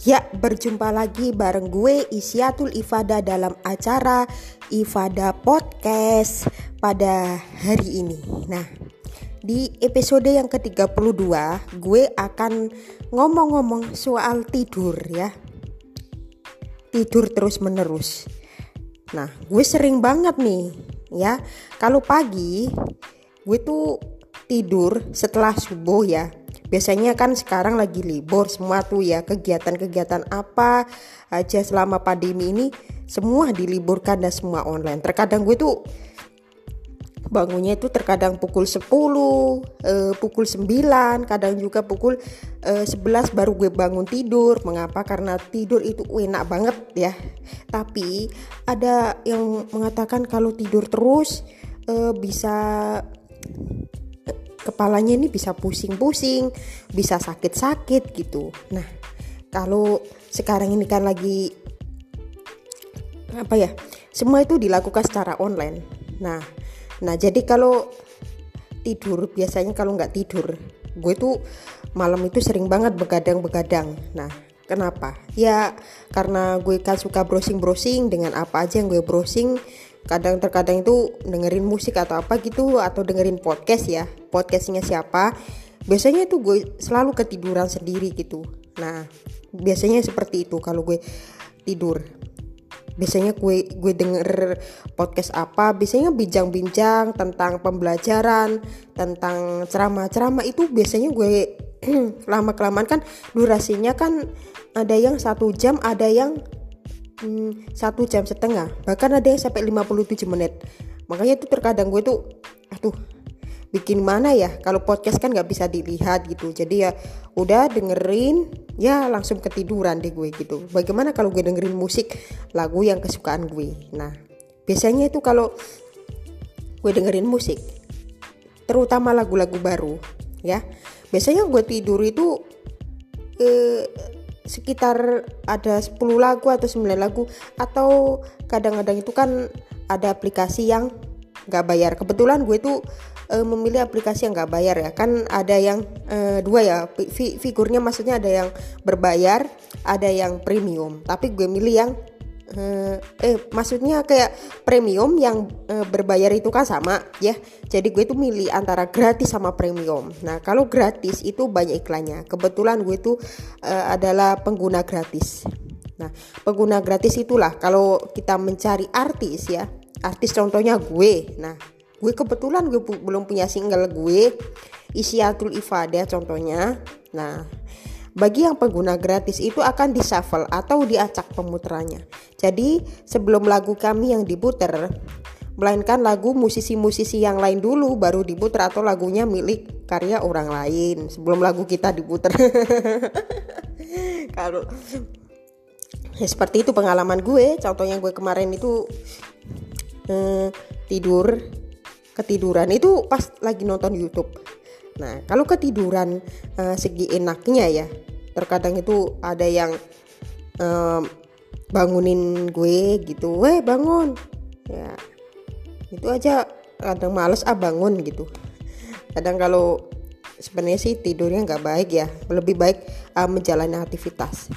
Ya, berjumpa lagi bareng gue Isyatul Ifada dalam acara Ifada Podcast pada hari ini. Nah, di episode yang ke-32 gue akan ngomong-ngomong soal tidur ya. Tidur terus-menerus. Nah, gue sering banget nih ya. Kalau pagi gue tuh tidur setelah subuh ya biasanya kan sekarang lagi libur semua tuh ya kegiatan-kegiatan apa aja selama pandemi ini semua diliburkan dan semua online terkadang gue tuh bangunnya itu terkadang pukul 10, eh, pukul 9, kadang juga pukul eh, 11 baru gue bangun tidur. Mengapa? Karena tidur itu enak banget ya. Tapi ada yang mengatakan kalau tidur terus eh, bisa kepalanya ini bisa pusing-pusing, bisa sakit-sakit gitu. Nah, kalau sekarang ini kan lagi apa ya? Semua itu dilakukan secara online. Nah, nah jadi kalau tidur biasanya kalau nggak tidur, gue tuh malam itu sering banget begadang-begadang. Nah, kenapa? Ya karena gue kan suka browsing-browsing dengan apa aja yang gue browsing kadang terkadang itu dengerin musik atau apa gitu atau dengerin podcast ya. Podcastnya siapa? Biasanya itu gue selalu ketiduran sendiri gitu. Nah biasanya seperti itu kalau gue tidur. Biasanya gue gue denger podcast apa? Biasanya bincang-bincang tentang pembelajaran tentang ceramah-ceramah. Itu biasanya gue lama kelamaan kan durasinya kan ada yang satu jam ada yang satu jam setengah. Bahkan ada yang sampai 57 menit. Makanya itu terkadang gue tuh aduh bikin mana ya? Kalau podcast kan nggak bisa dilihat gitu. Jadi ya udah dengerin ya langsung ketiduran deh gue gitu. Bagaimana kalau gue dengerin musik lagu yang kesukaan gue? Nah biasanya itu kalau gue dengerin musik terutama lagu-lagu baru ya biasanya gue tidur itu eh, sekitar ada 10 lagu atau 9 lagu atau kadang-kadang itu kan ada aplikasi yang nggak bayar. Kebetulan gue tuh e, memilih aplikasi yang nggak bayar ya. Kan ada yang e, dua ya fi, figurnya maksudnya ada yang berbayar ada yang premium. Tapi gue milih yang eh, eh maksudnya kayak premium yang eh, berbayar itu kan sama ya. Jadi gue tuh milih antara gratis sama premium. Nah kalau gratis itu banyak iklannya. Kebetulan gue tuh eh, adalah pengguna gratis. Nah pengguna gratis itulah kalau kita mencari artis ya. Artis contohnya gue. Nah gue kebetulan gue pu belum punya single gue. Isyatul Ifada contohnya. Nah bagi yang pengguna gratis itu akan dishuffle atau diacak pemuterannya. Jadi sebelum lagu kami yang diputer, melainkan lagu musisi-musisi yang lain dulu baru diputer atau lagunya milik karya orang lain sebelum lagu kita diputer. Kalau ya seperti itu pengalaman gue, contohnya gue kemarin itu eh, tidur ketiduran itu pas lagi nonton YouTube Nah, kalau ketiduran uh, segi enaknya ya, terkadang itu ada yang um, bangunin gue gitu, weh bangun, ya itu aja kadang males ah bangun gitu. Kadang kalau sebenarnya sih tidurnya nggak baik ya, lebih baik uh, menjalani aktivitas.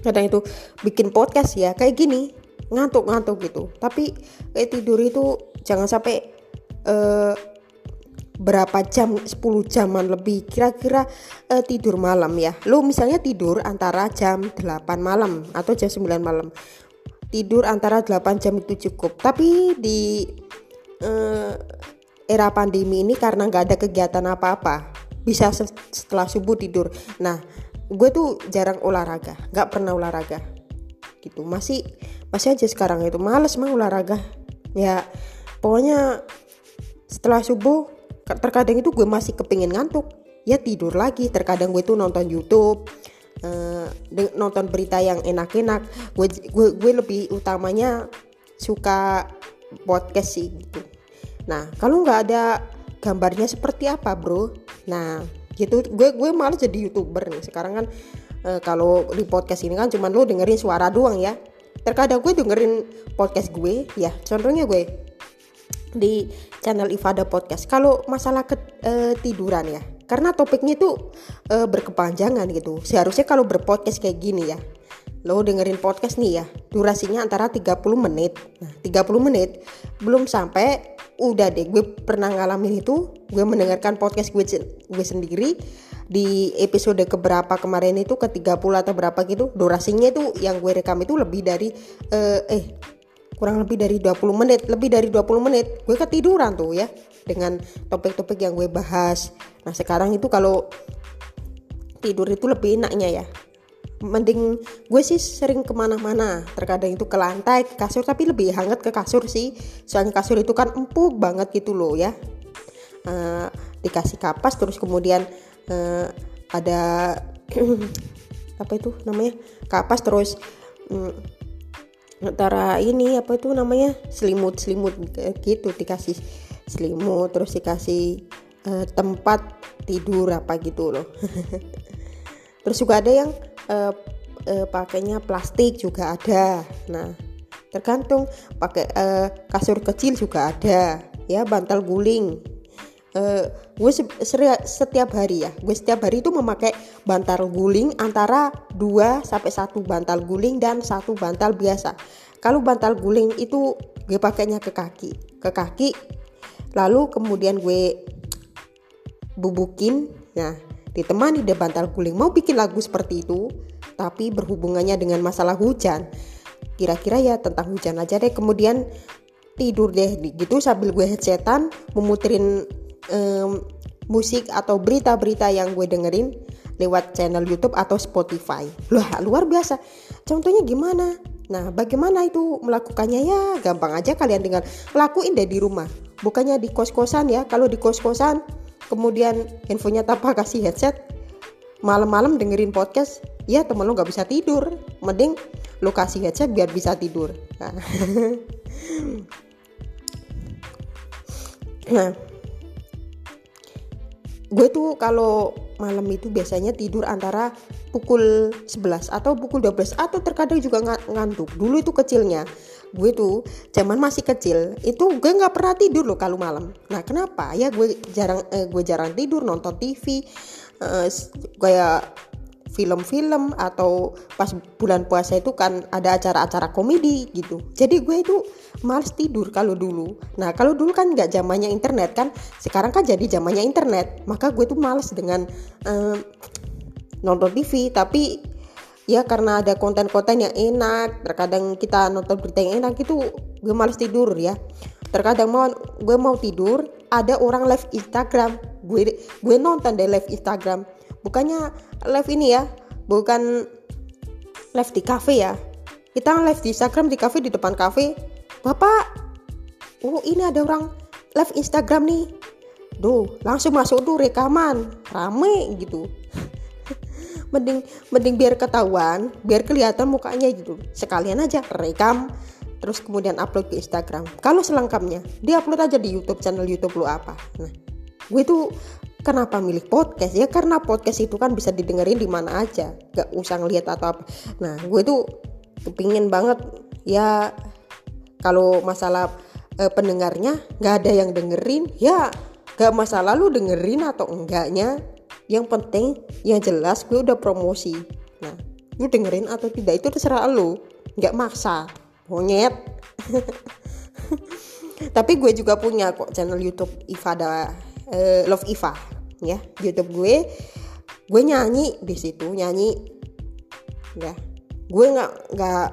Kadang itu bikin podcast ya kayak gini ngantuk-ngantuk gitu, tapi kayak tidur itu jangan sampai uh, berapa jam 10 jaman lebih kira-kira uh, tidur malam ya. Lo misalnya tidur antara jam 8 malam atau jam 9 malam. Tidur antara 8 jam itu cukup. Tapi di uh, era pandemi ini karena nggak ada kegiatan apa-apa bisa setelah subuh tidur. Nah gue tuh jarang olahraga nggak pernah olahraga. Gitu masih masih aja sekarang itu. Males mah olahraga. Ya pokoknya setelah subuh terkadang itu gue masih kepingin ngantuk. Ya tidur lagi terkadang gue tuh nonton YouTube uh, nonton berita yang enak-enak. Gue, gue gue lebih utamanya suka podcast sih gitu. Nah kalau nggak ada gambarnya seperti apa bro? Nah gitu. Gue gue malah jadi youtuber nih. Sekarang kan uh, kalau di podcast ini kan cuman lo dengerin suara doang ya. Terkadang gue dengerin podcast gue ya contohnya gue di channel Ifada Podcast. Kalau masalah ketiduran ya, karena topiknya itu uh, berkepanjangan gitu seharusnya kalau berpodcast kayak gini ya lo dengerin podcast nih ya durasinya antara 30 menit nah 30 menit belum sampai udah deh gue pernah ngalamin itu gue mendengarkan podcast gue, gue sendiri di episode keberapa kemarin itu ke 30 atau berapa gitu durasinya itu yang gue rekam itu lebih dari uh, eh kurang lebih dari 20 menit lebih dari 20 menit gue ketiduran tuh ya dengan topik-topik yang gue bahas. Nah sekarang itu kalau tidur itu lebih enaknya ya. Mending gue sih sering ke mana-mana terkadang itu ke lantai ke kasur tapi lebih hangat ke kasur sih. Soalnya kasur itu kan empuk banget gitu loh ya. Uh, dikasih kapas terus kemudian uh, ada apa itu namanya? Kapas terus um, antara ini apa itu namanya? Selimut selimut gitu dikasih selimut terus dikasih uh, tempat tidur apa gitu loh. Terus juga ada yang uh, uh, pakainya plastik juga ada. Nah tergantung pakai uh, kasur kecil juga ada. Ya bantal guling. Uh, gue setiap hari ya. Gue setiap hari itu memakai bantal guling antara 2 sampai satu bantal guling dan satu bantal biasa. Kalau bantal guling itu gue pakainya ke kaki ke kaki lalu kemudian gue bubukin. Nah ditemani deh bantal guling. Mau bikin lagu seperti itu tapi berhubungannya dengan masalah hujan. Kira-kira ya tentang hujan aja deh. Kemudian tidur deh gitu sambil gue headsetan memuterin um, musik atau berita-berita yang gue dengerin lewat channel YouTube atau Spotify. Lah luar biasa. Contohnya gimana? Nah, bagaimana itu melakukannya? Ya? Gampang aja kalian tinggal lakuin deh di rumah. Bukannya di kos-kosan ya. Kalau di kos-kosan kemudian handphonenya tanpa kasih headset malam-malam dengerin podcast ya temen lo nggak bisa tidur. Mending lo kasih headset biar bisa tidur. Nah, nah gue tuh kalau malam itu biasanya tidur antara pukul 11 atau pukul 12 atau terkadang juga ngantuk. Dulu itu kecilnya. Gue tuh zaman masih kecil itu gue nggak pernah tidur loh kalau malam. Nah kenapa? Ya gue jarang eh, gue jarang tidur nonton TV eh, kayak film-film atau pas bulan puasa itu kan ada acara-acara komedi gitu. Jadi gue itu males tidur kalau dulu. Nah kalau dulu kan nggak zamannya internet kan sekarang kan jadi zamannya internet. Maka gue tuh males dengan uh, nonton TV tapi ya karena ada konten-konten yang enak terkadang kita nonton berita yang enak itu gue males tidur ya. Terkadang mau gue mau tidur ada orang live Instagram. Gue gue nonton deh live Instagram. Bukannya live ini ya bukan live di cafe ya kita live di Instagram di cafe di depan cafe bapak oh ini ada orang live Instagram nih Duh, langsung masuk tuh rekaman, rame gitu. mending mending biar ketahuan, biar kelihatan mukanya gitu. Sekalian aja rekam terus kemudian upload ke Instagram. Kalau selengkapnya, dia upload aja di YouTube channel YouTube lu apa. Nah, gue tuh Kenapa milih podcast? Ya karena podcast itu kan bisa didengerin di mana aja, gak usah ngeliat atau apa. Nah, gue tuh kepingin banget ya kalau masalah eh, pendengarnya nggak ada yang dengerin, ya gak masalah lu dengerin atau enggaknya. Yang penting yang jelas gue udah promosi. Nah, lu dengerin atau tidak itu terserah lu, nggak maksa. Monyet. Tapi gue juga punya kok channel YouTube Ifada uh, Love Iva ya YouTube gue. Gue nyanyi di situ nyanyi. Ya gue nggak nggak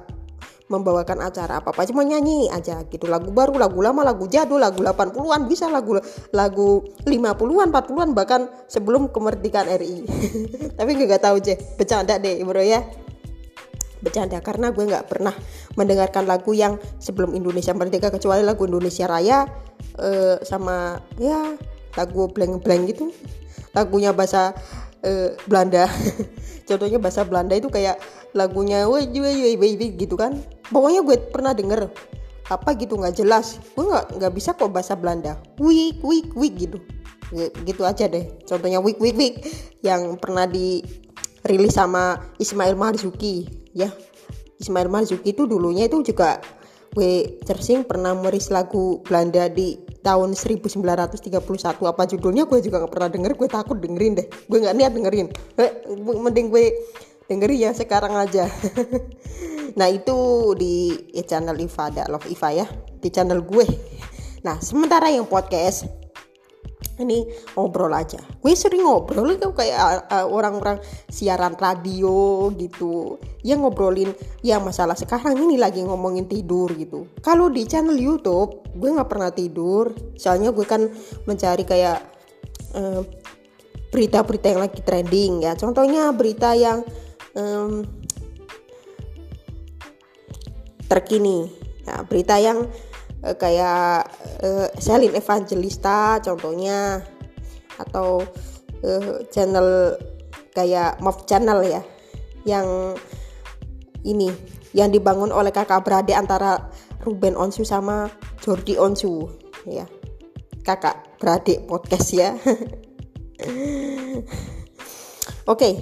membawakan acara apa apa cuma nyanyi aja gitu. Lagu baru lagu lama lagu jadul lagu 80-an bisa lagu lagu 50-an 40-an bahkan sebelum kemerdekaan RI tapi gue nggak tahu je bercanda deh bro ya. Bercanda karena gue nggak pernah mendengarkan lagu yang sebelum Indonesia merdeka kecuali lagu Indonesia Raya uh, sama ya lagu blank-blank gitu. Lagunya bahasa uh, Belanda. Contohnya bahasa Belanda itu kayak lagunya woi baby gitu kan. Pokoknya gue pernah denger apa gitu? Nggak jelas. Gue nggak nggak bisa kok bahasa Belanda. Wik wik wik gitu. Gitu aja deh. Contohnya wik wik wik yang pernah dirilis sama Ismail Marzuki ya. Ismail Marzuki itu dulunya itu juga gue cersing pernah meris lagu Belanda di tahun 1931 apa judulnya gue juga nggak pernah denger gue takut dengerin deh. Gue nggak niat dengerin. Eh, mending gue dengerin ya sekarang aja. Nah itu di channel Iva ada Love Iva ya di channel gue. Nah sementara yang podcast ini ngobrol aja. Gue sering ngobrol itu kayak uh, orang-orang siaran radio gitu. Yang ngobrolin ya masalah sekarang ini lagi ngomongin tidur gitu. Kalau di channel YouTube gue nggak pernah tidur. Soalnya gue kan mencari kayak berita berita-berita yang lagi trending ya. Contohnya berita yang um, terkini. Ya berita yang uh, kayak uh, Selin Evangelista contohnya atau uh, channel kayak Move Channel ya yang ini yang dibangun oleh kakak beradik antara Ruben Onsu sama Jordi Onsu ya kakak beradik podcast ya oke okay.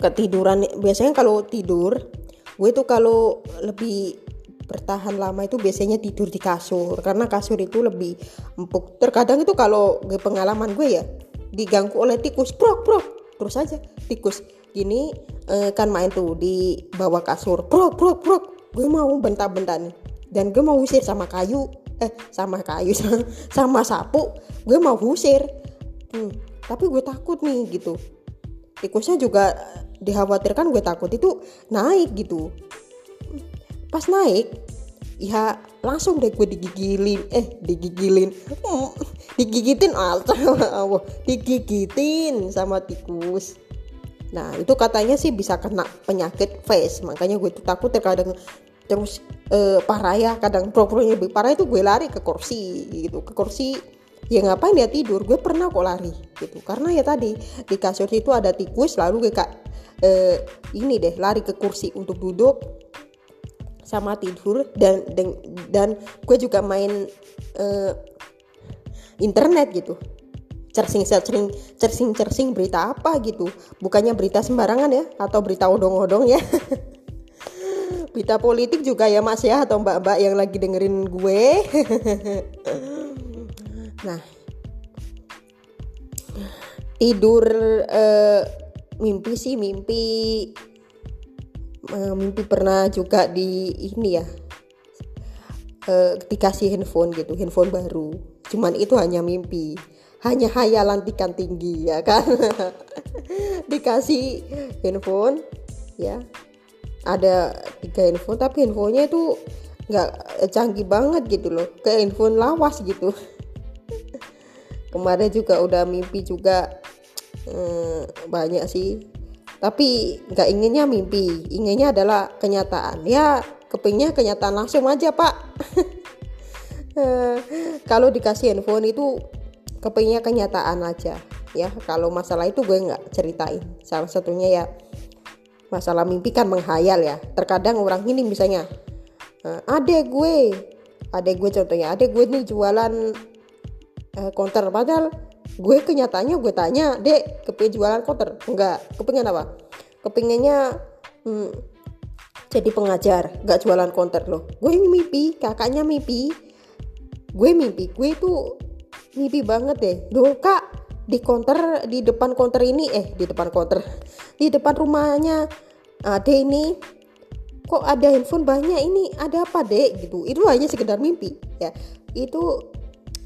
ketiduran biasanya kalau tidur gue tuh kalau lebih bertahan lama itu biasanya tidur di kasur. Karena kasur itu lebih empuk. Terkadang itu kalau gue pengalaman gue ya diganggu oleh tikus. Brok brok. Terus aja tikus. Gini eh, kan main tuh di bawah kasur. Brok brok brok. Gue mau bentar-bentar nih. Dan gue mau usir sama kayu. Eh sama kayu sama sapu. Gue mau usir. Hmm, tapi gue takut nih gitu. Tikusnya juga dikhawatirkan gue takut. Itu naik gitu pas naik ya langsung deh gue digigilin. Eh digigilin. Hmm, digigitin Allah digigitin sama tikus. Nah itu katanya sih bisa kena penyakit face. Makanya gue tuh takut terkadang terus eh, parah ya kadang pro lebih. Parah itu gue lari ke kursi gitu. Ke kursi ya ngapain dia tidur? Gue pernah kok lari gitu. Karena ya tadi di kasur itu ada tikus lalu gue kak eh, ini deh lari ke kursi untuk duduk sama tidur dan dan, dan gue juga main uh, internet gitu. Searching searching berita apa gitu. Bukannya berita sembarangan ya atau berita odong-odong ya. Berita politik juga ya mas ya atau mbak-mbak yang lagi dengerin gue. Nah. Tidur uh, mimpi sih mimpi uh, mimpi pernah juga di ini ya. Uh, dikasih handphone gitu handphone baru. Cuman itu hanya mimpi. Hanya hayalan tingkat tinggi ya kan? Dikasih handphone ya. Ada tiga handphone tapi handphonenya itu nggak canggih banget gitu loh. Kayak handphone lawas gitu. Kemarin juga udah mimpi juga hmm, banyak sih tapi nggak inginnya mimpi inginnya adalah kenyataan. Ya kepingnya kenyataan langsung aja pak. Kalau dikasih handphone itu kepingnya kenyataan aja. Ya kalau masalah itu gue nggak ceritain. Salah satunya ya masalah mimpi kan menghayal ya. Terkadang orang ini misalnya eh, adek gue adek gue contohnya adek gue nih jualan eh, konter. Padahal gue kenyataannya gue tanya dek kepingin jualan kotor enggak. Kepingin apa? Kepinginnya hmm, jadi pengajar gak jualan konter loh. Gue mimpi kakaknya mimpi. Gue mimpi gue itu mimpi banget deh. Loh kak di konter di depan konter ini eh di depan konter di depan rumahnya ada ini kok ada handphone banyak ini ada apa dek? Gitu. Itu hanya sekedar mimpi. Ya itu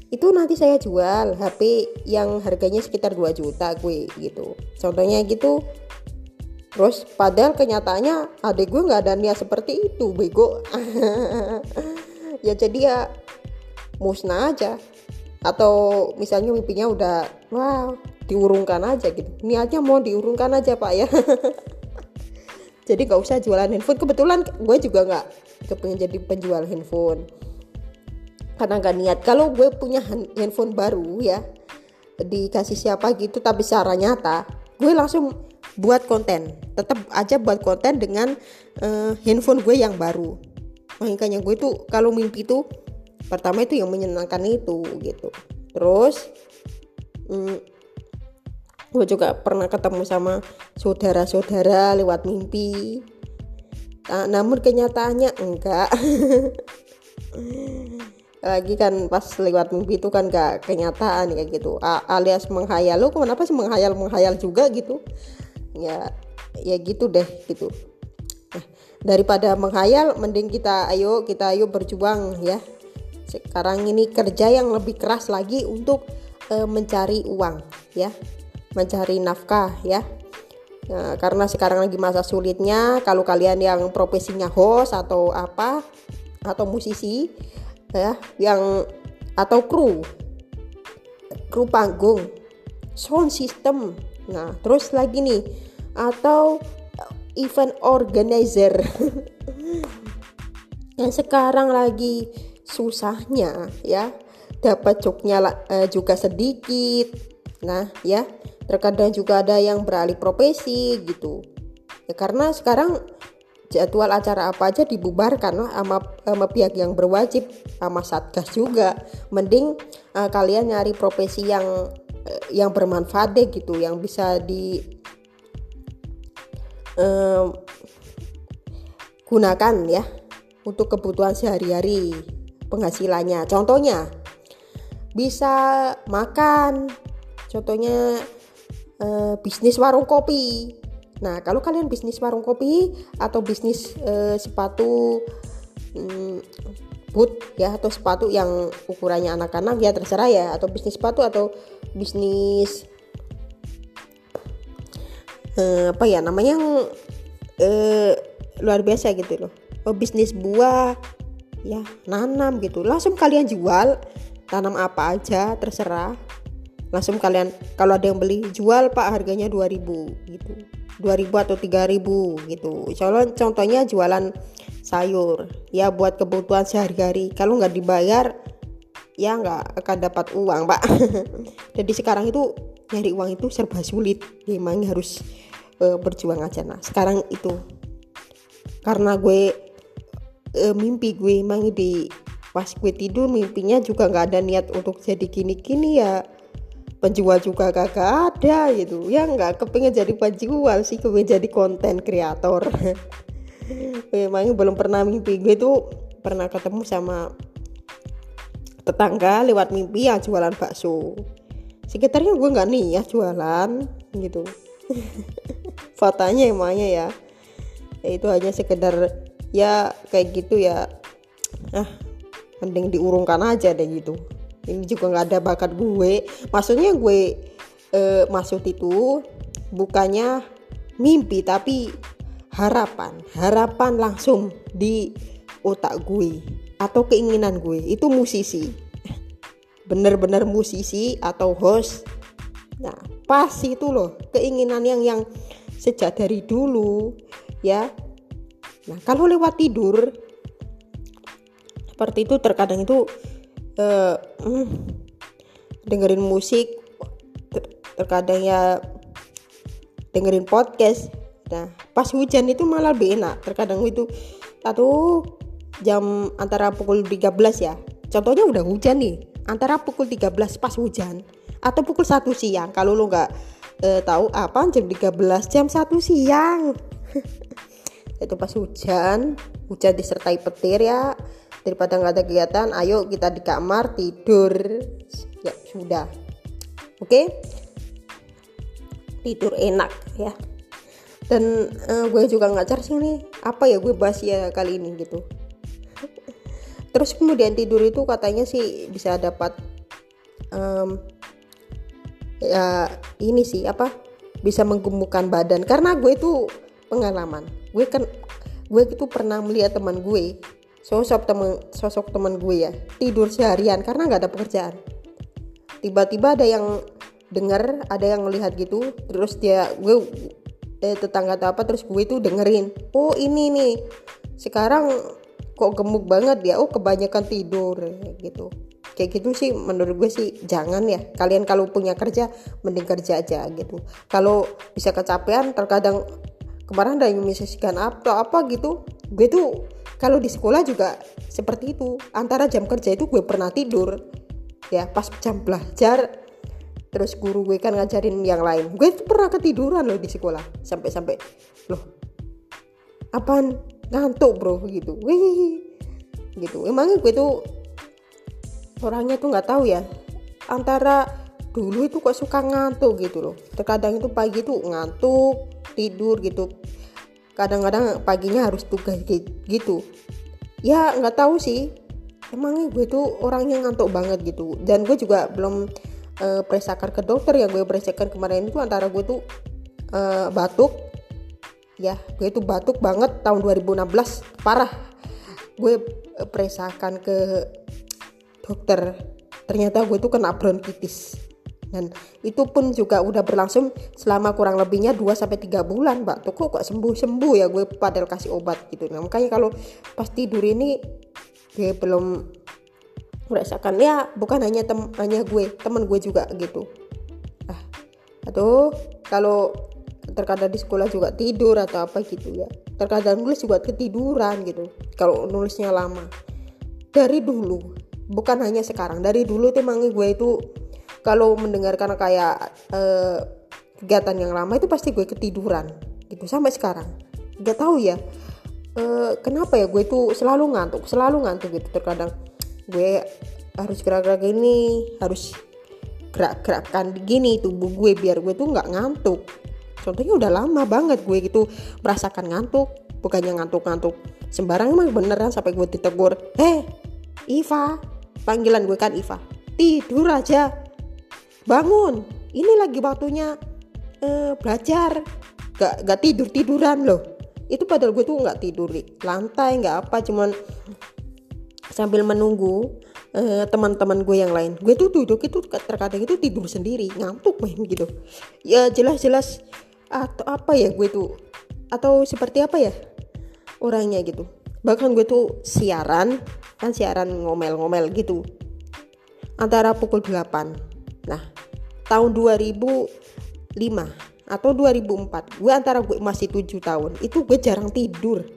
itu nanti saya jual HP yang harganya sekitar 2 juta gue gitu. Contohnya gitu. Terus padahal kenyataannya adik gue nggak ada niat seperti itu bego. Ya jadi ya musnah aja. Atau misalnya mimpinya udah wow diurungkan aja gitu. Niatnya mau diurungkan aja pak ya. Jadi nggak usah jualan handphone. Kebetulan gue juga nggak kepengen jadi penjual handphone karena gak niat. Kalau gue punya handphone baru ya dikasih siapa gitu tapi secara nyata gue langsung buat konten. Tetap aja buat konten dengan uh, handphone gue yang baru. Makanya gue tuh kalau mimpi tuh pertama itu yang menyenangkan itu gitu. Terus hmm, gue juga pernah ketemu sama saudara-saudara lewat mimpi. Nah, namun kenyataannya enggak lagi kan pas lewat mimpi itu kan gak kenyataan kayak gitu. A alias menghayal. Lo kenapa sih menghayal? Menghayal juga gitu. Ya ya gitu deh gitu. Nah, daripada menghayal mending kita ayo kita ayo berjuang ya. Sekarang ini kerja yang lebih keras lagi untuk e, mencari uang ya. Mencari nafkah ya. Nah, karena sekarang lagi masa sulitnya, kalau kalian yang profesinya host atau apa atau musisi ya, yang atau kru, kru panggung, sound system. Nah, terus lagi nih atau event organizer. yang sekarang lagi susahnya ya, dapat joknya uh, juga sedikit. Nah, ya terkadang juga ada yang beralih profesi gitu ya karena sekarang jadwal acara apa aja dibubarkan loh sama, sama pihak yang berwajib sama satgas juga mending uh, kalian nyari profesi yang uh, yang bermanfaat deh gitu yang bisa di uh, gunakan ya untuk kebutuhan sehari-hari penghasilannya contohnya bisa makan contohnya uh, bisnis warung kopi. Nah, kalau kalian bisnis warung kopi atau bisnis uh, sepatu um, boot ya atau sepatu yang ukurannya anak-anak ya terserah ya atau bisnis sepatu atau bisnis uh, apa ya namanya yang uh, luar biasa gitu loh. Oh, bisnis buah ya nanam gitu. Langsung kalian jual tanam apa aja terserah langsung kalian kalau ada yang beli jual pak harganya 2000 gitu 2000 atau 3000 gitu. Contoh, contohnya jualan sayur. Ya buat kebutuhan sehari-hari. Kalau nggak dibayar ya nggak akan dapat uang pak. Jadi sekarang itu nyari uang itu serba sulit. Ya, emang harus uh, berjuang aja. Nah sekarang itu. Karena gue uh, mimpi gue emang di pas gue tidur mimpinya juga nggak ada niat untuk jadi gini-gini ya penjual juga kagak ada gitu. Ya nggak kepingin jadi penjual sih kepingin jadi konten kreator. Memang belum pernah mimpi. Gue tuh pernah ketemu sama tetangga lewat mimpi ya jualan bakso. Sekitarnya gue nggak nih ya jualan gitu. Fotonya emangnya ya. ya itu hanya sekedar ya kayak gitu ya. Ah mending diurungkan aja deh gitu ini juga nggak ada bakat gue. Maksudnya gue eh, maksud itu bukannya mimpi tapi harapan. Harapan langsung di otak gue atau keinginan gue. Itu musisi. Bener-bener musisi atau host. Nah pas itu loh keinginan yang yang sejak dari dulu ya. Nah kalau lewat tidur seperti itu terkadang itu uh, dengerin musik ter terkadang ya dengerin podcast. Nah pas hujan itu malah lebih enak. Terkadang itu satu jam antara pukul 13 ya. Contohnya udah hujan nih antara pukul 13 pas hujan atau pukul 1 siang. Kalau lo nggak uh, tahu apa jam 13 jam 1 siang. Itu pas hujan hujan disertai petir ya daripada nggak ada kegiatan ayo kita di kamar tidur. Ya sudah. Oke? Okay? tidur enak ya. Dan uh, gue juga ngajar sih nih apa ya gue bahas ya kali ini gitu. Terus kemudian tidur itu katanya sih bisa dapat um, ya ini sih apa bisa menggemukkan badan. Karena gue itu pengalaman. Gue kan gue itu pernah melihat teman gue sosok temen sosok teman gue ya tidur seharian karena nggak ada pekerjaan. Tiba-tiba ada yang dengar ada yang melihat gitu terus dia gue eh, tetangga atau apa terus gue itu dengerin oh ini nih sekarang kok gemuk banget ya? Oh kebanyakan tidur gitu. Kayak gitu sih menurut gue sih jangan ya. Kalian kalau punya kerja mending kerja aja gitu. Kalau bisa kecapean terkadang kemarin ada yang menyaksikan apa apa gitu gue tuh kalau di sekolah juga seperti itu. Antara jam kerja itu gue pernah tidur. Ya pas jam belajar terus guru gue kan ngajarin yang lain. Gue tuh pernah ketiduran loh di sekolah sampai-sampai. Loh apaan? Ngantuk bro gitu. Wih gitu. Emangnya gue tuh orangnya tuh nggak tahu ya. Antara dulu itu kok suka ngantuk gitu loh. Terkadang itu pagi tuh ngantuk tidur gitu kadang-kadang paginya harus tugas gitu. Ya nggak tahu sih. Emangnya gue tuh orangnya ngantuk banget gitu. Dan gue juga belum uh, periksakan ke dokter yang gue periksakan kemarin itu antara gue tuh uh, batuk. Ya gue itu batuk banget tahun 2016 parah. Gue periksakan ke dokter. Ternyata gue tuh kena bronkitis dan itu pun juga udah berlangsung selama kurang lebihnya 2 sampai 3 bulan mbak. Tuh kok sembuh-sembuh ya gue padahal kasih obat gitu. Nah makanya kalau pas tidur ini gue belum merasakan. Ya bukan hanya tem hanya gue teman gue juga gitu. Ah atau kalau terkadang di sekolah juga tidur atau apa gitu ya. Terkadang nulis juga ketiduran gitu kalau nulisnya lama. Dari dulu bukan hanya sekarang dari dulu emang gue itu kalau mendengarkan kayak uh, kegiatan yang lama itu pasti gue ketiduran gitu sampai sekarang. Nggak tahu ya uh, kenapa ya gue itu selalu ngantuk selalu ngantuk gitu. Terkadang gue harus gerak-gerak gini harus gerak-gerakkan gini tubuh gue biar gue tuh nggak ngantuk. Contohnya udah lama banget gue gitu merasakan ngantuk bukannya ngantuk-ngantuk sembarang emang beneran sampai gue ditegur heh Iva panggilan gue kan Iva tidur aja bangun. Ini lagi waktunya uh, belajar. Gak gak tidur tiduran loh. Itu padahal gue tuh nggak tidur di lantai nggak apa cuman sambil menunggu uh, teman-teman gue yang lain. Gue tuh duduk itu terkadang itu tidur sendiri ngantuk main gitu. Ya jelas-jelas atau apa ya gue tuh atau seperti apa ya orangnya gitu. Bahkan gue tuh siaran kan siaran ngomel-ngomel gitu. Antara pukul 8 Nah, tahun 2005 atau 2004, gue antara gue masih 7 tahun, itu gue jarang tidur.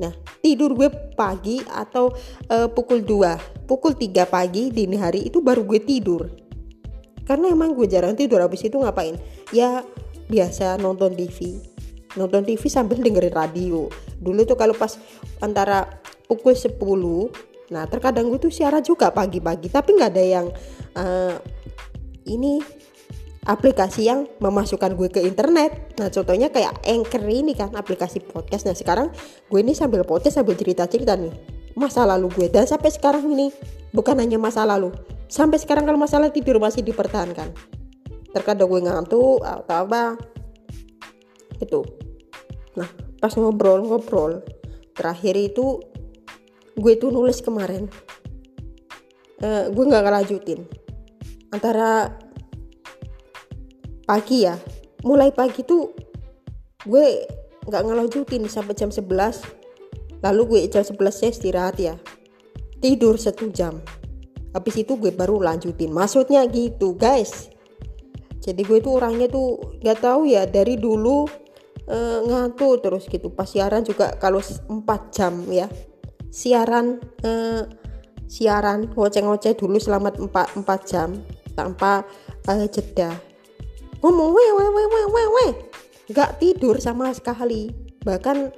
Nah, tidur gue pagi atau uh, pukul 2, pukul 3 pagi dini hari itu baru gue tidur. Karena emang gue jarang tidur habis itu ngapain? Ya biasa nonton TV. Nonton TV sambil dengerin radio. Dulu tuh kalau pas antara pukul 10 Nah terkadang gue tuh siaran juga pagi-pagi tapi nggak ada yang uh, ini aplikasi yang memasukkan gue ke internet. Nah, contohnya kayak Anchor ini kan aplikasi podcast. Nah, sekarang gue ini sambil podcast sambil cerita-cerita nih masa lalu gue dan sampai sekarang ini bukan hanya masa lalu. Sampai sekarang kalau masalah tidur masih dipertahankan. Terkadang gue ngantuk atau apa. Itu. Nah, pas ngobrol-ngobrol terakhir itu gue tuh nulis kemarin. Uh, gue nggak ngelanjutin antara pagi ya. Mulai pagi tuh gue nggak ngelanjutin sampai jam 11 lalu gue jam 11 saya istirahat ya. Tidur satu jam. Habis itu gue baru lanjutin. Maksudnya gitu guys. Jadi gue tuh orangnya tuh nggak tahu ya dari dulu uh, ngantuk terus gitu. Pas siaran juga kalau 4 jam ya. Siaran uh, siaran ngoceh-ngoceh dulu selama 4, 4 jam tanpa uh, jeda. Ngomong we we we we we we nggak tidur sama sekali. Bahkan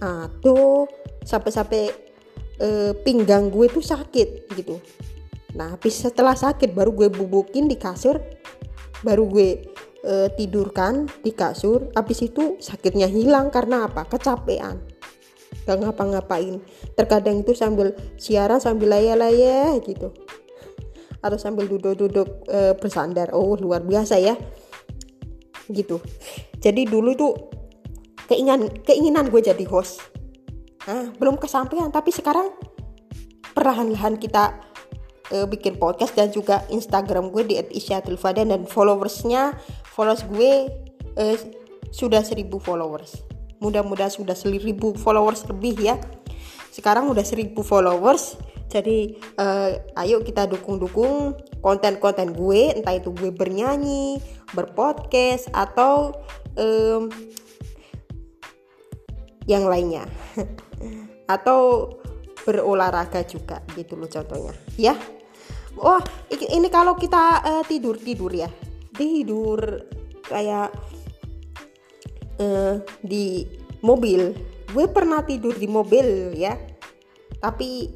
aduh sampai-sampai uh, pinggang gue tuh sakit gitu. Nah habis setelah sakit baru gue bubukin di kasur baru gue uh, tidurkan di kasur. Habis itu sakitnya hilang karena apa? Kecapean. Gak ngapa-ngapain. Terkadang itu sambil siaran sambil layar-layar gitu atau sambil duduk-duduk e, bersandar. Oh luar biasa ya. Gitu. Jadi dulu itu keinginan keinginan gue jadi host. Nah, belum kesampaian tapi sekarang perlahan-lahan kita e, bikin podcast dan juga Instagram gue di @isyatilfadan dan followersnya followers gue e, sudah 1000 followers. Mudah-mudahan sudah 1000 followers lebih ya. Sekarang udah 1000 followers jadi uh, ayo kita dukung-dukung konten-konten gue, entah itu gue bernyanyi, berpodcast atau um, yang lainnya. atau berolahraga juga gitu loh contohnya. Ya. Wah, ini kalau kita uh, tidur tidur ya. Tidur kayak uh, di mobil. Gue pernah tidur di mobil ya. Tapi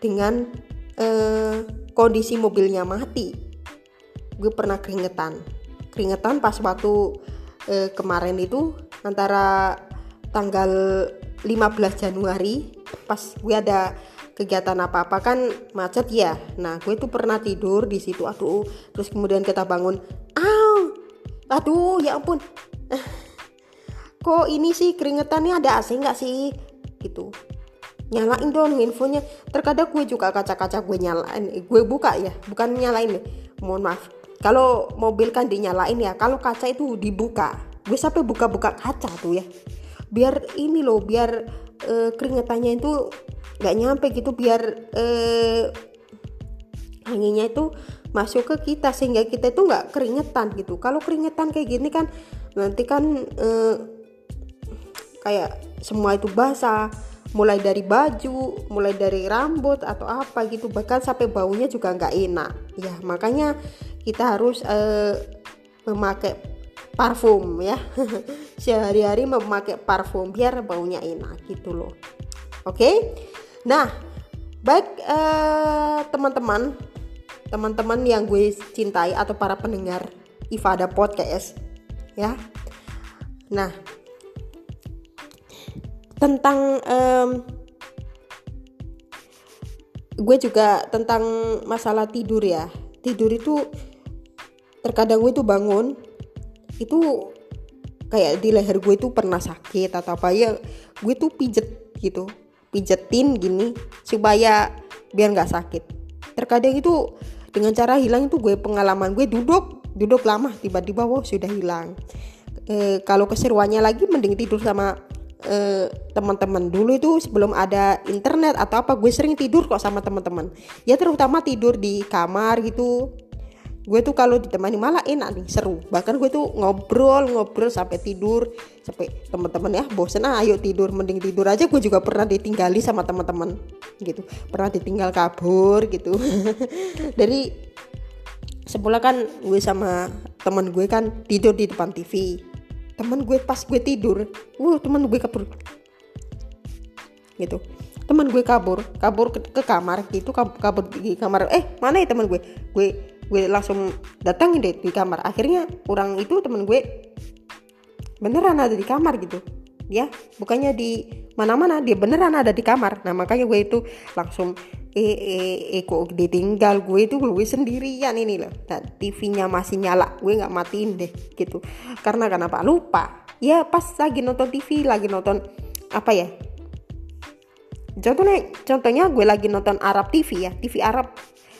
dengan uh, kondisi mobilnya mati. Gue pernah keringetan. Keringetan pas waktu eh, kemarin itu antara tanggal 15 Januari pas gue ada kegiatan apa-apa kan macet ya. Nah gue tuh pernah tidur di situ aduh. Terus kemudian kita bangun aw aduh ya ampun. Kok ini sih keringetannya ada AC nggak sih? Gitu nyalain dong infonya terkadang gue juga kaca-kaca gue nyalain eh, gue buka ya bukan nyalain deh mohon maaf. Kalau mobil kan dinyalain ya kalau kaca itu dibuka. Gue sampai buka-buka kaca tuh ya. Biar ini loh biar uh, keringetannya itu nggak nyampe gitu biar uh, anginnya itu masuk ke kita sehingga kita itu nggak keringetan gitu. Kalau keringetan kayak gini kan nanti kan uh, kayak semua itu basah mulai dari baju, mulai dari rambut atau apa gitu, bahkan sampai baunya juga nggak enak. Ya makanya kita harus uh, memakai parfum ya sehari-hari memakai parfum biar baunya enak gitu loh oke okay? nah baik uh, teman-teman teman-teman yang gue cintai atau para pendengar Ifada Podcast ya nah tentang um, gue juga tentang masalah tidur ya. Tidur itu terkadang gue itu bangun itu kayak di leher gue itu pernah sakit atau apa ya gue tuh pijet gitu pijetin gini supaya biar nggak sakit. Terkadang itu dengan cara hilang itu gue pengalaman gue duduk duduk lama tiba-tiba wow sudah hilang. E, kalau keseruannya lagi mending tidur sama e, teman-teman dulu itu sebelum ada internet atau apa gue sering tidur kok sama teman-teman. Ya terutama tidur di kamar gitu. Gue tuh kalau ditemani malah enak nih seru. Bahkan gue tuh ngobrol ngobrol sampai tidur sampai teman-teman ya bosen ah ayo tidur mending tidur aja. Gue juga pernah ditinggali sama teman-teman gitu. Pernah ditinggal kabur gitu. Dari semula kan gue sama teman gue kan tidur di depan TV teman gue pas gue tidur wuh teman gue kabur. Gitu. Teman gue kabur kabur ke, ke kamar gitu kabur di kamar. Eh mana ya teman gue? Gue gue langsung datangin deh di kamar. Akhirnya orang itu temen gue beneran ada di kamar gitu ya bukannya di mana-mana dia beneran ada di kamar. Nah makanya gue itu langsung eh eh, eh kok ditinggal gue itu? Gue sendirian ini loh. Dan TV-nya masih nyala. Gue nggak matiin deh gitu. Karena kenapa? Lupa. Ya pas lagi nonton TV lagi nonton apa ya? Contohnya contohnya gue lagi nonton Arab TV ya TV Arab.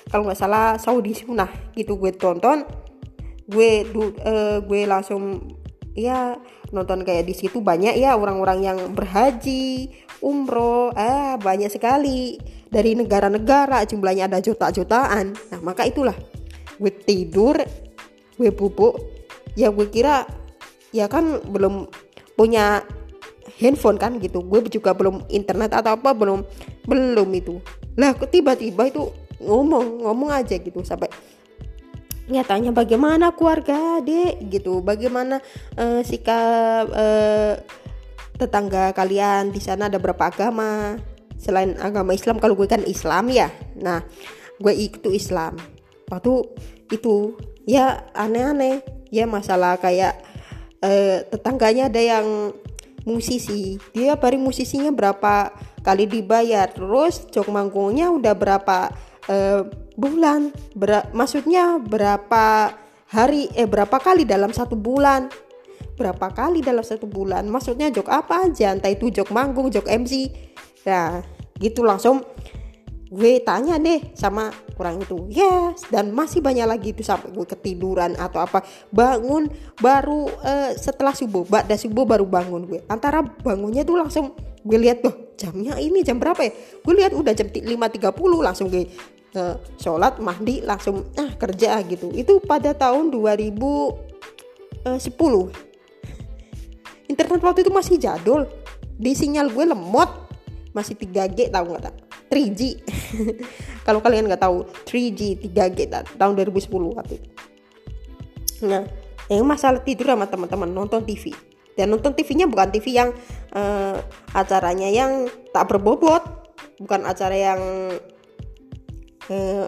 Kalau nggak salah Saudi Sunnah gitu gue tonton. Gue du, uh, gue langsung ya nonton kayak di situ banyak ya orang-orang yang berhaji umroh ah banyak sekali dari negara-negara jumlahnya ada juta-jutaan. Nah maka itulah gue tidur gue bubuk. Ya gue kira ya kan belum punya handphone kan gitu. Gue juga belum internet atau apa belum belum itu. Lah tiba-tiba itu ngomong ngomong aja gitu sampai ya tanya bagaimana keluarga dek? Gitu. Bagaimana uh, sikap uh, tetangga kalian? Di sana ada berapa agama? Selain agama Islam kalau gue kan Islam ya. Nah gue itu Islam. Waktu itu ya aneh-aneh. Ya masalah kayak uh, tetangganya ada yang musisi. Dia bari musisinya berapa kali dibayar? Terus jok manggungnya udah berapa uh, bulan. Ber maksudnya berapa hari eh berapa kali dalam satu bulan? Berapa kali dalam satu bulan? Maksudnya jok apa aja? Entah itu jok manggung jok MC ya gitu langsung. Gue tanya deh sama kurang itu. Yes dan masih banyak lagi itu sampai gue ketiduran atau apa. Bangun baru uh, setelah subuh. Dah subuh baru bangun gue. Antara bangunnya tuh langsung gue lihat tuh jamnya ini jam berapa ya? Gue lihat udah jam 5.30 langsung gue sholat mandi langsung ah kerja gitu. Itu pada tahun 2010 eh, internet waktu itu masih jadul. Di sinyal gue lemot. Masih 3G tahu nggak tak 3G kalau kalian nggak tahu 3G 3G tahun 2010 waktu itu. Nah yang masalah tidur sama teman-teman nonton TV dan nonton TV-nya bukan TV yang uh, acaranya yang tak berbobot. Bukan acara yang eh,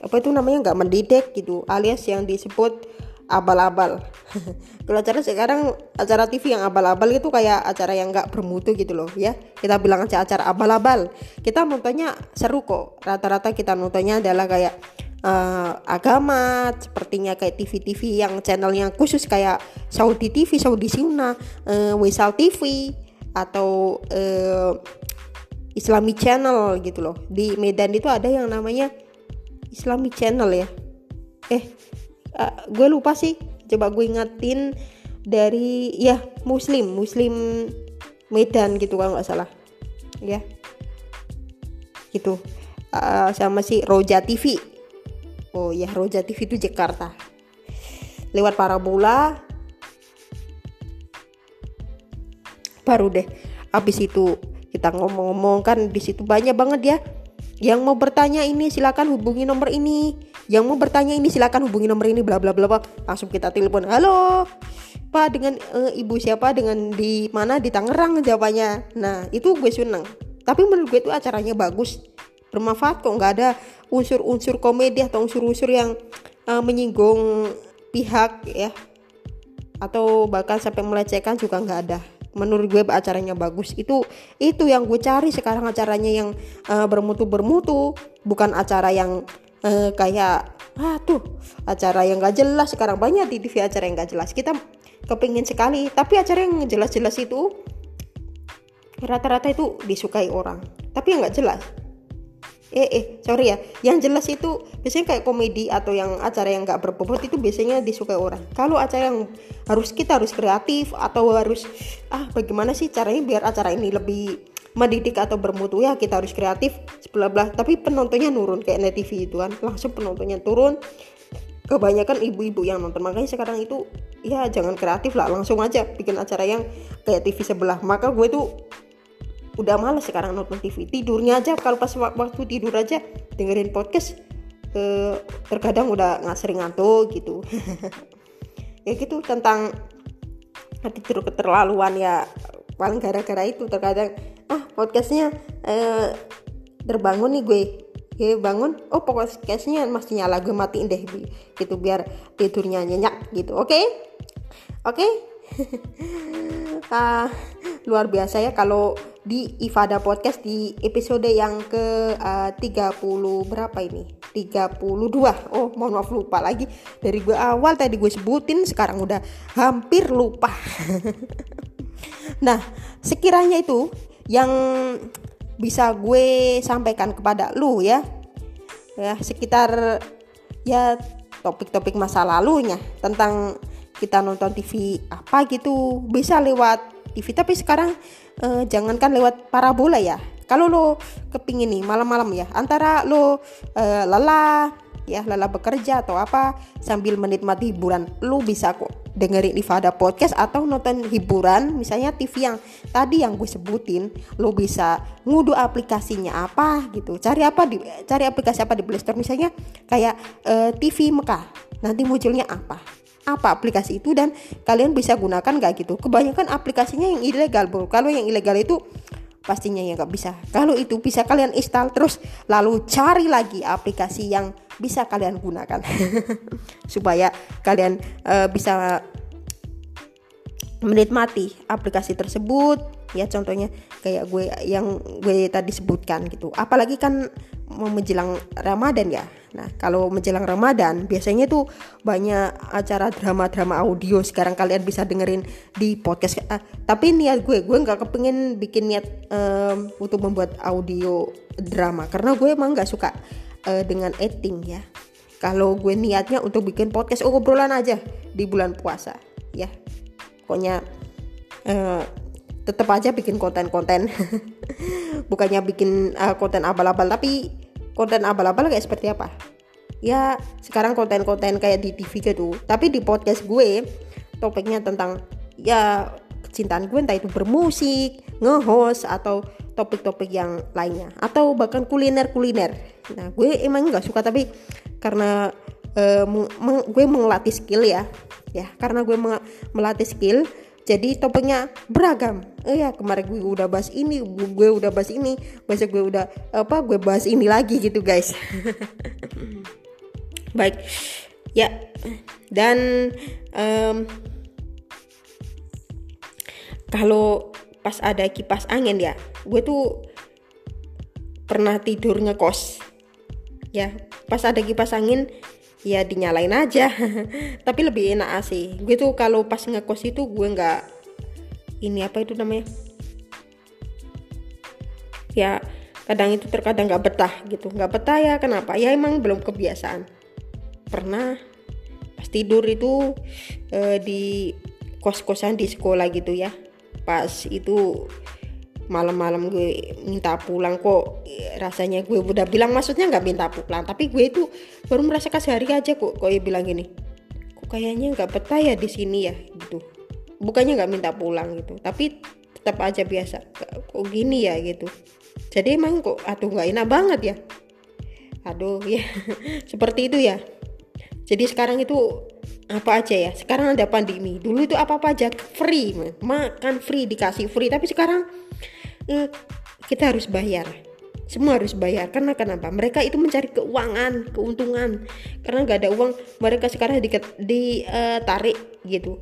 apa itu namanya nggak mendidik gitu alias yang disebut abal-abal. Kalau acara sekarang acara TV yang abal-abal itu kayak acara yang nggak bermutu gitu loh ya. Kita bilang aja acara abal-abal. Kita nontonnya seru kok. Rata-rata kita nontonnya adalah kayak uh, agama sepertinya kayak TV-TV yang channelnya khusus kayak Saudi TV, Saudi Suna, uh, Wisal TV atau uh, Islami Channel gitu loh. Di Medan itu ada yang namanya Islami Channel ya. Eh uh, gue lupa sih. Coba gue ingetin dari ya muslim muslim Medan gitu kalau nggak salah. Ya. Gitu. Uh, sama si Roja TV oh ya Roja TV itu Jakarta. Lewat parabola. Baru deh. Habis itu kita ngomong-ngomong kan di situ banyak banget ya yang mau bertanya ini silakan hubungi nomor ini. Yang mau bertanya ini silakan hubungi nomor ini bla bla bla bla. Langsung kita telepon. Halo. Pak dengan e, ibu siapa dengan di mana di Tangerang jawabannya. Nah, itu gue seneng. Tapi menurut gue itu acaranya bagus. Bermanfaat kok nggak ada unsur-unsur komedi atau unsur-unsur yang uh, menyinggung pihak ya atau bahkan sampai melecehkan juga nggak ada menurut gue acaranya bagus itu itu yang gue cari sekarang acaranya yang uh, bermutu bermutu bukan acara yang uh, kayak ah tuh acara yang gak jelas. Sekarang banyak di TV acara yang gak jelas. Kita kepingin sekali tapi acara yang jelas-jelas itu rata-rata itu disukai orang. Tapi yang gak jelas eh eh sorry ya. Yang jelas itu biasanya kayak komedi atau yang acara yang nggak berbobot itu biasanya disukai orang. Kalau acara yang harus kita harus kreatif atau harus ah bagaimana sih caranya biar acara ini lebih mendidik atau bermutu? Ya kita harus kreatif sebelah belah tapi penontonnya nurun kayak net TV itu kan. Langsung penontonnya turun. Kebanyakan ibu-ibu yang nonton. Makanya sekarang itu ya jangan kreatif lah. Langsung aja bikin acara yang kayak TV sebelah. Maka gue tuh udah males sekarang nonton TV tidurnya aja kalau pas waktu tidur aja dengerin podcast eh, terkadang udah nggak sering ngantuk gitu ya gitu tentang tidur keterlaluan ya paling gara-gara itu terkadang ah podcastnya eh, terbangun nih gue ya bangun oh podcastnya masih nyala gue matiin deh gitu biar tidurnya nyenyak gitu oke okay? oke okay? ah, luar biasa ya kalau di Ifada Podcast di episode yang ke uh, 30 berapa ini? 32. Oh, mohon maaf lupa lagi. Dari gue awal tadi gue sebutin sekarang udah hampir lupa. nah, sekiranya itu yang bisa gue sampaikan kepada lu ya. Ya, sekitar ya topik-topik masa lalunya tentang kita nonton TV apa gitu. Bisa lewat TV tapi sekarang uh, jangankan lewat parabola ya. Kalau lo kepingin nih malam-malam ya antara lo uh, lelah ya lelah bekerja atau apa sambil menikmati hiburan lo bisa kok dengerin Ifada podcast atau nonton hiburan misalnya TV yang tadi yang gue sebutin lo bisa ngudu aplikasinya apa gitu. Cari apa di cari aplikasi apa di Play Store misalnya kayak eh, TV Mekah. Nanti munculnya apa apa aplikasi itu dan kalian bisa gunakan gak gitu. Kebanyakan aplikasinya yang ilegal bro. Kalau yang ilegal itu pastinya ya nggak bisa. Kalau itu bisa kalian install terus lalu cari lagi aplikasi yang bisa kalian gunakan. Supaya kalian uh, bisa menikmati aplikasi tersebut ya contohnya kayak gue yang gue tadi sebutkan gitu apalagi kan mau menjelang Ramadan ya Nah, kalau menjelang Ramadan biasanya tuh banyak acara drama-drama audio. Sekarang kalian bisa dengerin di podcast. Uh, tapi niat gue, gue nggak kepengen bikin niat um, untuk membuat audio drama karena gue emang nggak suka uh, dengan editing ya. Kalau gue niatnya untuk bikin podcast oh, obrolan aja di bulan puasa ya. Pokoknya uh, tetap aja bikin konten-konten. Bukannya bikin uh, konten abal-abal tapi konten abal-abal kayak seperti apa? Ya sekarang konten-konten kayak di TV gitu tapi di podcast gue topiknya tentang ya kecintaan gue entah itu bermusik nge-host atau topik-topik yang lainnya. Atau bahkan kuliner-kuliner. Nah gue emang nggak suka tapi karena uh, meng gue mengelatih skill ya. Ya karena gue melatih skill jadi topiknya beragam. Oh ya kemarin gue udah bahas ini gue udah bahas ini besok gue udah apa gue bahas ini lagi gitu guys. Baik. Ya dan um, kalau pas ada kipas angin ya gue tuh pernah tidur ngekos. Ya pas ada kipas angin ya dinyalain aja. Tapi lebih enak sih. Gue tuh kalau pas ngekos itu gue nggak ini apa itu namanya? Ya kadang itu terkadang nggak betah gitu. Nggak betah ya kenapa? Ya emang belum kebiasaan. Pernah pas tidur itu eh, di kos-kosan di sekolah gitu ya. Pas itu malam-malam gue minta pulang kok rasanya gue udah bilang maksudnya nggak minta pulang tapi gue itu baru merasa kasih hari aja kok kok dia bilang gini kok kayaknya nggak betah ya di sini ya? Gitu. Bukannya nggak minta pulang gitu tapi tetap aja biasa kok gini ya? Gitu. Jadi emang kok aduh nggak enak banget ya. Aduh ya seperti itu ya. Jadi sekarang itu apa aja ya? Sekarang ada pandemi dulu itu apa apa aja free makan free dikasih free tapi sekarang eh, kita harus bayar. Semua harus bayar. Karena kenapa? Mereka itu mencari keuangan keuntungan. Karena nggak ada uang mereka sekarang ditarik uh, gitu.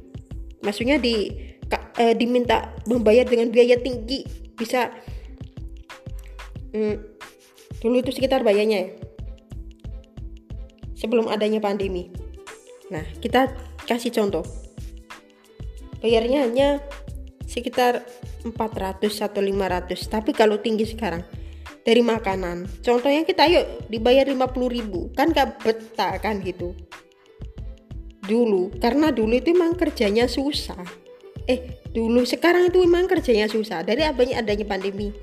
Maksudnya di uh, diminta membayar dengan biaya tinggi. Bisa hmm, dulu itu sekitar bayarnya ya sebelum adanya pandemi. Nah, kita kasih contoh. Bayarnya hanya sekitar 400 atau 500. Tapi kalau tinggi sekarang dari makanan. Contohnya kita yuk dibayar 50 ribu. Kan gak betah kan gitu. Dulu, karena dulu itu memang kerjanya susah. Eh, dulu sekarang itu memang kerjanya susah. Dari adanya adanya pandemi.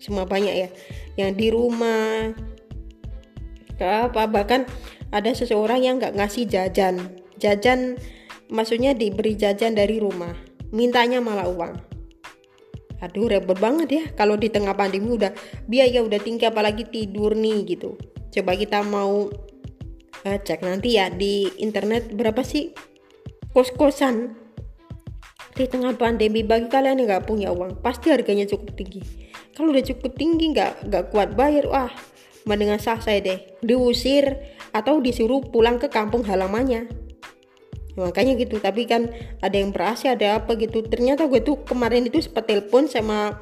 Semua banyak ya. Yang di rumah, apa bahkan ada seseorang yang nggak ngasih jajan jajan maksudnya diberi jajan dari rumah mintanya malah uang aduh repot banget ya. Kalau di tengah pandemi udah biaya udah tinggi apalagi tidur nih gitu. Coba kita mau uh, cek nanti ya di internet berapa sih kos-kosan. Di tengah pandemi bagi kalian yang nggak punya uang pasti harganya cukup tinggi. Kalau udah cukup tinggi nggak nggak kuat bayar wah mendingan sah saya deh. Diusir atau disuruh pulang ke kampung halamannya makanya gitu tapi kan ada yang berhasil ada apa gitu. Ternyata gue tuh kemarin itu sempat telepon sama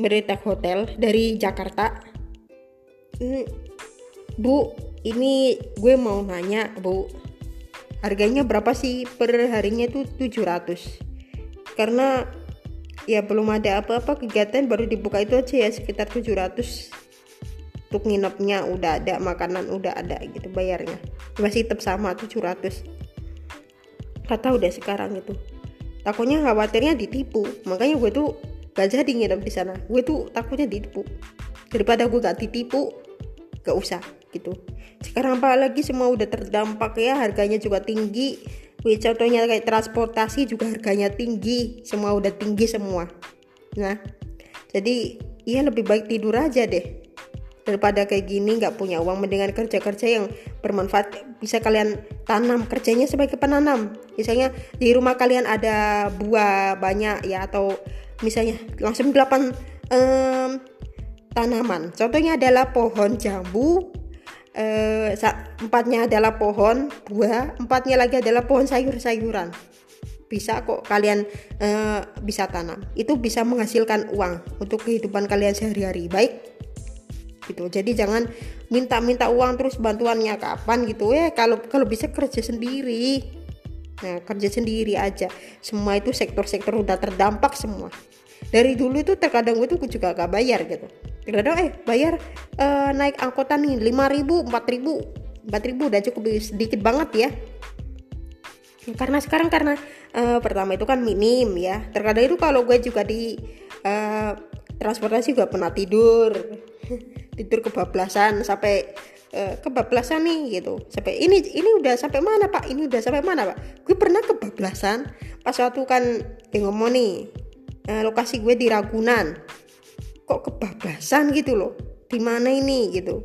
Meritek Hotel dari Jakarta. Hmm, Bu ini gue mau nanya Bu. Harganya berapa sih per harinya itu 700 karena ya belum ada apa-apa kegiatan baru dibuka itu aja ya sekitar 700 untuk nginepnya udah ada makanan udah ada gitu bayarnya. Masih tetap sama 700 gak tahu deh sekarang itu. Takutnya khawatirnya ditipu. Makanya gue tuh gak jadi nginep di sana. Gue tuh takutnya ditipu. Daripada gue gak ditipu gak usah gitu. Sekarang apalagi semua udah terdampak ya harganya juga tinggi. Wih, contohnya kayak transportasi juga harganya tinggi. Semua udah tinggi semua. Nah jadi iya lebih baik tidur aja deh daripada kayak gini nggak punya uang mendingan kerja-kerja yang bermanfaat. Bisa kalian tanam kerjanya sebagai penanam. Misalnya di rumah kalian ada buah banyak ya atau misalnya langsung delapan um, tanaman. Contohnya adalah pohon jambu eh, empatnya adalah pohon buah empatnya lagi adalah pohon sayur-sayuran. Bisa kok kalian uh, bisa tanam. Itu bisa menghasilkan uang untuk kehidupan kalian sehari-hari. Baik gitu. Jadi jangan minta-minta uang terus bantuannya kapan gitu. Ya kalau kalau bisa kerja sendiri. Nah kerja sendiri aja. Semua itu sektor-sektor udah terdampak semua. Dari dulu itu terkadang gue tuh juga gak bayar gitu. Terkadang eh bayar uh, naik angkutan nih 5000 4000 4000 udah cukup sedikit banget ya. Karena sekarang karena uh, pertama itu kan minim ya. Terkadang itu kalau gue juga di uh, transportasi juga pernah tidur tidur kebablasan sampai uh, kebablasan nih gitu. Sampai ini ini udah sampai mana pak? Ini udah sampai mana pak? Gue pernah kebablasan pas waktu kan eh, ngomong nih uh, lokasi gue di Ragunan. Kok kebablasan gitu loh? Di mana ini gitu?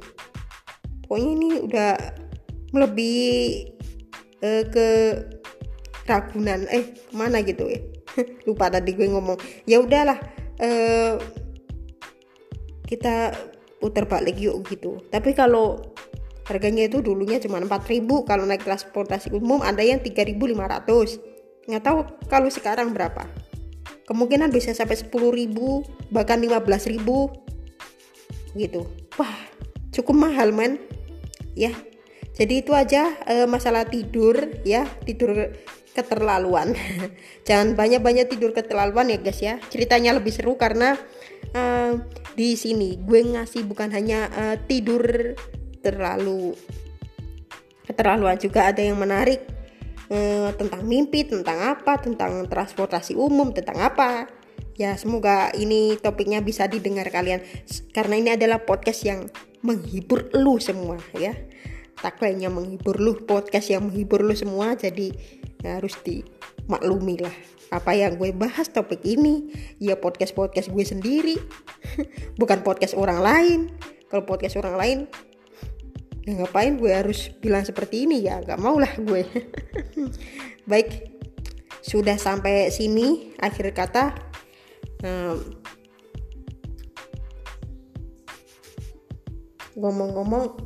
Pokoknya ini udah melebihi uh, ke Ragunan. Eh mana gitu ya? Lupa tadi gue ngomong. Ya udahlah uh, kita putar balik yuk gitu. Tapi kalau harganya itu dulunya cuma 4000 kalau naik transportasi umum ada yang 3500 nggak tahu kalau sekarang berapa. Kemungkinan bisa sampai 10.000 bahkan 15.000 gitu. Wah cukup mahal men. Ya. Jadi itu aja e, masalah tidur ya. Tidur keterlaluan. Jangan banyak-banyak tidur keterlaluan ya guys ya. Ceritanya lebih seru karena e, di sini gue ngasih bukan hanya e, tidur terlalu keterlaluan juga ada yang menarik eh, tentang mimpi, tentang apa, tentang transportasi umum, tentang apa. Ya, semoga ini topiknya bisa didengar kalian karena ini adalah podcast yang menghibur lu semua ya. Tagline-nya menghibur lu, podcast yang menghibur lu semua jadi harus dimaklumi lah apa yang gue bahas topik ini? Ya podcast podcast gue sendiri. Bukan podcast orang lain. Kalau podcast orang lain ya ngapain gue harus bilang seperti ini? Ya gak mau lah gue. Baik sudah sampai sini akhir kata. Ngomong-ngomong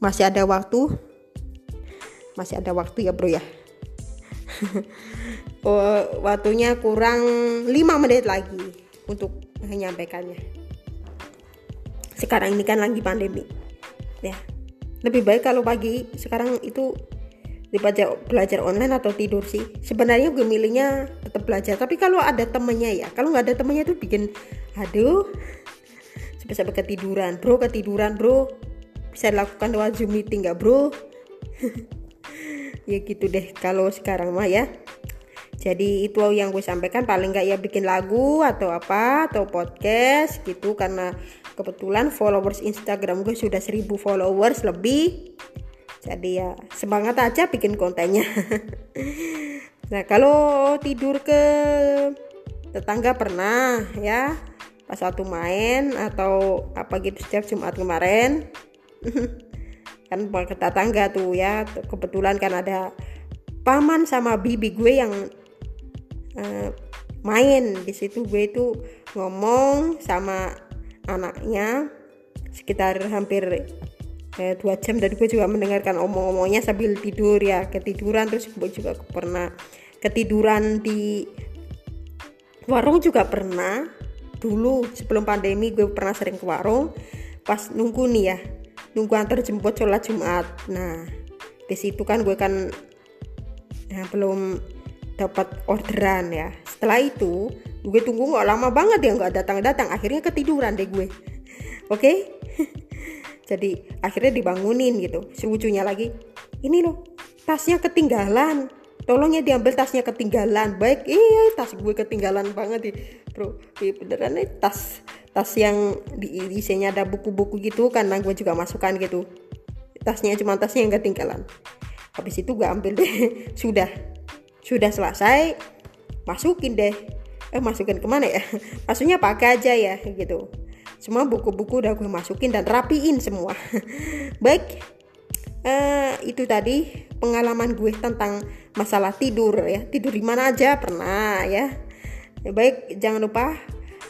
masih ada waktu? Masih ada waktu ya bro ya oh, waktunya kurang 5 menit lagi untuk menyampaikannya. Sekarang ini kan lagi pandemi ya. Lebih baik kalau pagi sekarang itu dibaca belajar online atau tidur sih. Sebenarnya gue milihnya tetap belajar tapi kalau ada temennya ya kalau nggak ada temennya tuh bikin aduh sampai sampai ketiduran bro ketiduran bro. Bisa dilakukan lewat zoom meeting nggak bro? Ya gitu deh kalau sekarang mah ya jadi itu yang gue sampaikan paling nggak ya bikin lagu atau apa atau podcast gitu. Karena kebetulan followers Instagram gue sudah 1000 followers lebih. Jadi ya semangat aja bikin kontennya. Nah kalau tidur ke tetangga pernah ya pas waktu main atau apa gitu setiap Jumat kemarin. Kan ke tetangga tuh ya kebetulan kan ada paman sama bibi gue yang uh, main. Di situ gue itu ngomong sama anaknya sekitar hampir eh, dua jam. Dan gue juga mendengarkan omong-omongnya sambil tidur ya. Ketiduran terus gue juga pernah ketiduran di warung juga pernah. Dulu sebelum pandemi gue pernah sering ke warung. Pas nunggu nih ya nunggu antar jemput sholat jumat. Nah di situ kan gue kan ya, belum dapat orderan ya. Setelah itu gue tunggu nggak lama banget ya nggak datang datang akhirnya ketiduran deh gue. Oke? Jadi akhirnya dibangunin gitu. Selucunya lagi ini loh tasnya ketinggalan. Tolong ya diambil tasnya ketinggalan. Baik iya tas gue ketinggalan banget nih bro iya beneran nih tas tas yang di isinya ada buku-buku gitu karena gue juga masukkan gitu. Tasnya cuma tasnya yang ketinggalan. Habis itu gue ambil deh. Sudah sudah selesai masukin deh. Eh masukin ke mana ya? Maksudnya pakai aja ya gitu. Semua buku-buku udah gue masukin dan rapiin semua. Baik uh, itu tadi pengalaman gue tentang masalah tidur ya. Tidur di mana aja pernah ya. Baik jangan lupa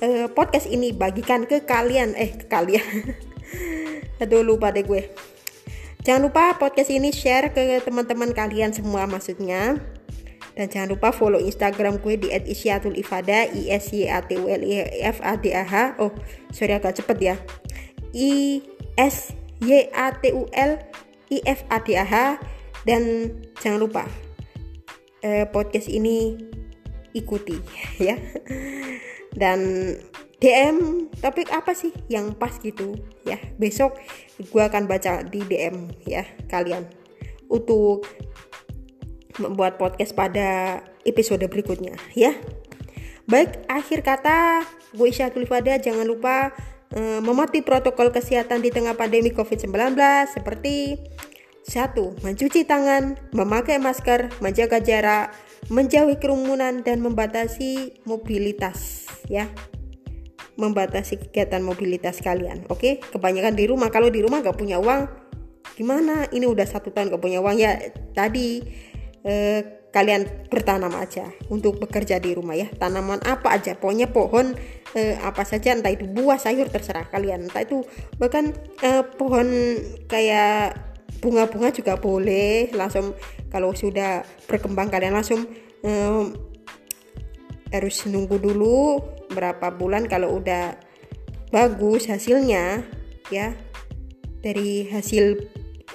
uh, podcast ini bagikan ke kalian. Eh ke kalian. Aduh lupa deh gue. Jangan lupa podcast ini share ke teman-teman kalian semua maksudnya dan jangan lupa follow Instagram gue di @isyatul_ifada i s y a t u l i f a d a h. Oh sorry agak cepet ya. I s y a t u l i f a d a h. Dan jangan lupa eh, podcast ini ikuti ya. Dan DM topik apa sih yang pas gitu ya? Besok gue akan baca di DM ya kalian. Untuk membuat podcast pada episode berikutnya ya. Baik, akhir kata gue Syatul Fada jangan lupa uh, mematuhi protokol kesehatan di tengah pandemi COVID-19 seperti satu, mencuci tangan, memakai masker, menjaga jarak, menjauhi kerumunan dan membatasi mobilitas ya. Membatasi kegiatan mobilitas kalian. Oke, kebanyakan di rumah. Kalau di rumah gak punya uang, gimana? Ini udah satu tahun gak punya uang ya. Tadi eh, kalian bertanam aja untuk bekerja di rumah ya. Tanaman apa aja? Pokoknya pohon eh, apa saja entah itu buah sayur terserah kalian. Entah itu bahkan eh, pohon kayak bunga-bunga juga boleh. Langsung kalau sudah berkembang kalian langsung eh, harus nunggu dulu berapa bulan kalau udah bagus hasilnya ya. Dari hasil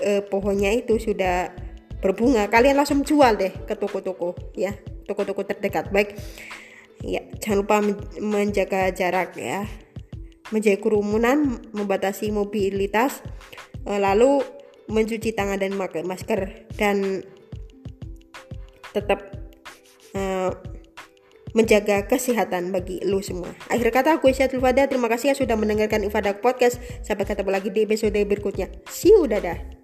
eh, pohonnya itu sudah berbunga kalian langsung jual deh ke toko-toko ya toko-toko terdekat baik ya jangan lupa menjaga jarak ya menjaga kerumunan membatasi mobilitas eh, lalu mencuci tangan dan memakai masker dan tetap uh, menjaga kesehatan bagi lu semua. Akhir kata aku Isyatul Fada, terima kasih yang sudah mendengarkan Ifadak Podcast. Sampai ketemu lagi di episode berikutnya. See you, dadah.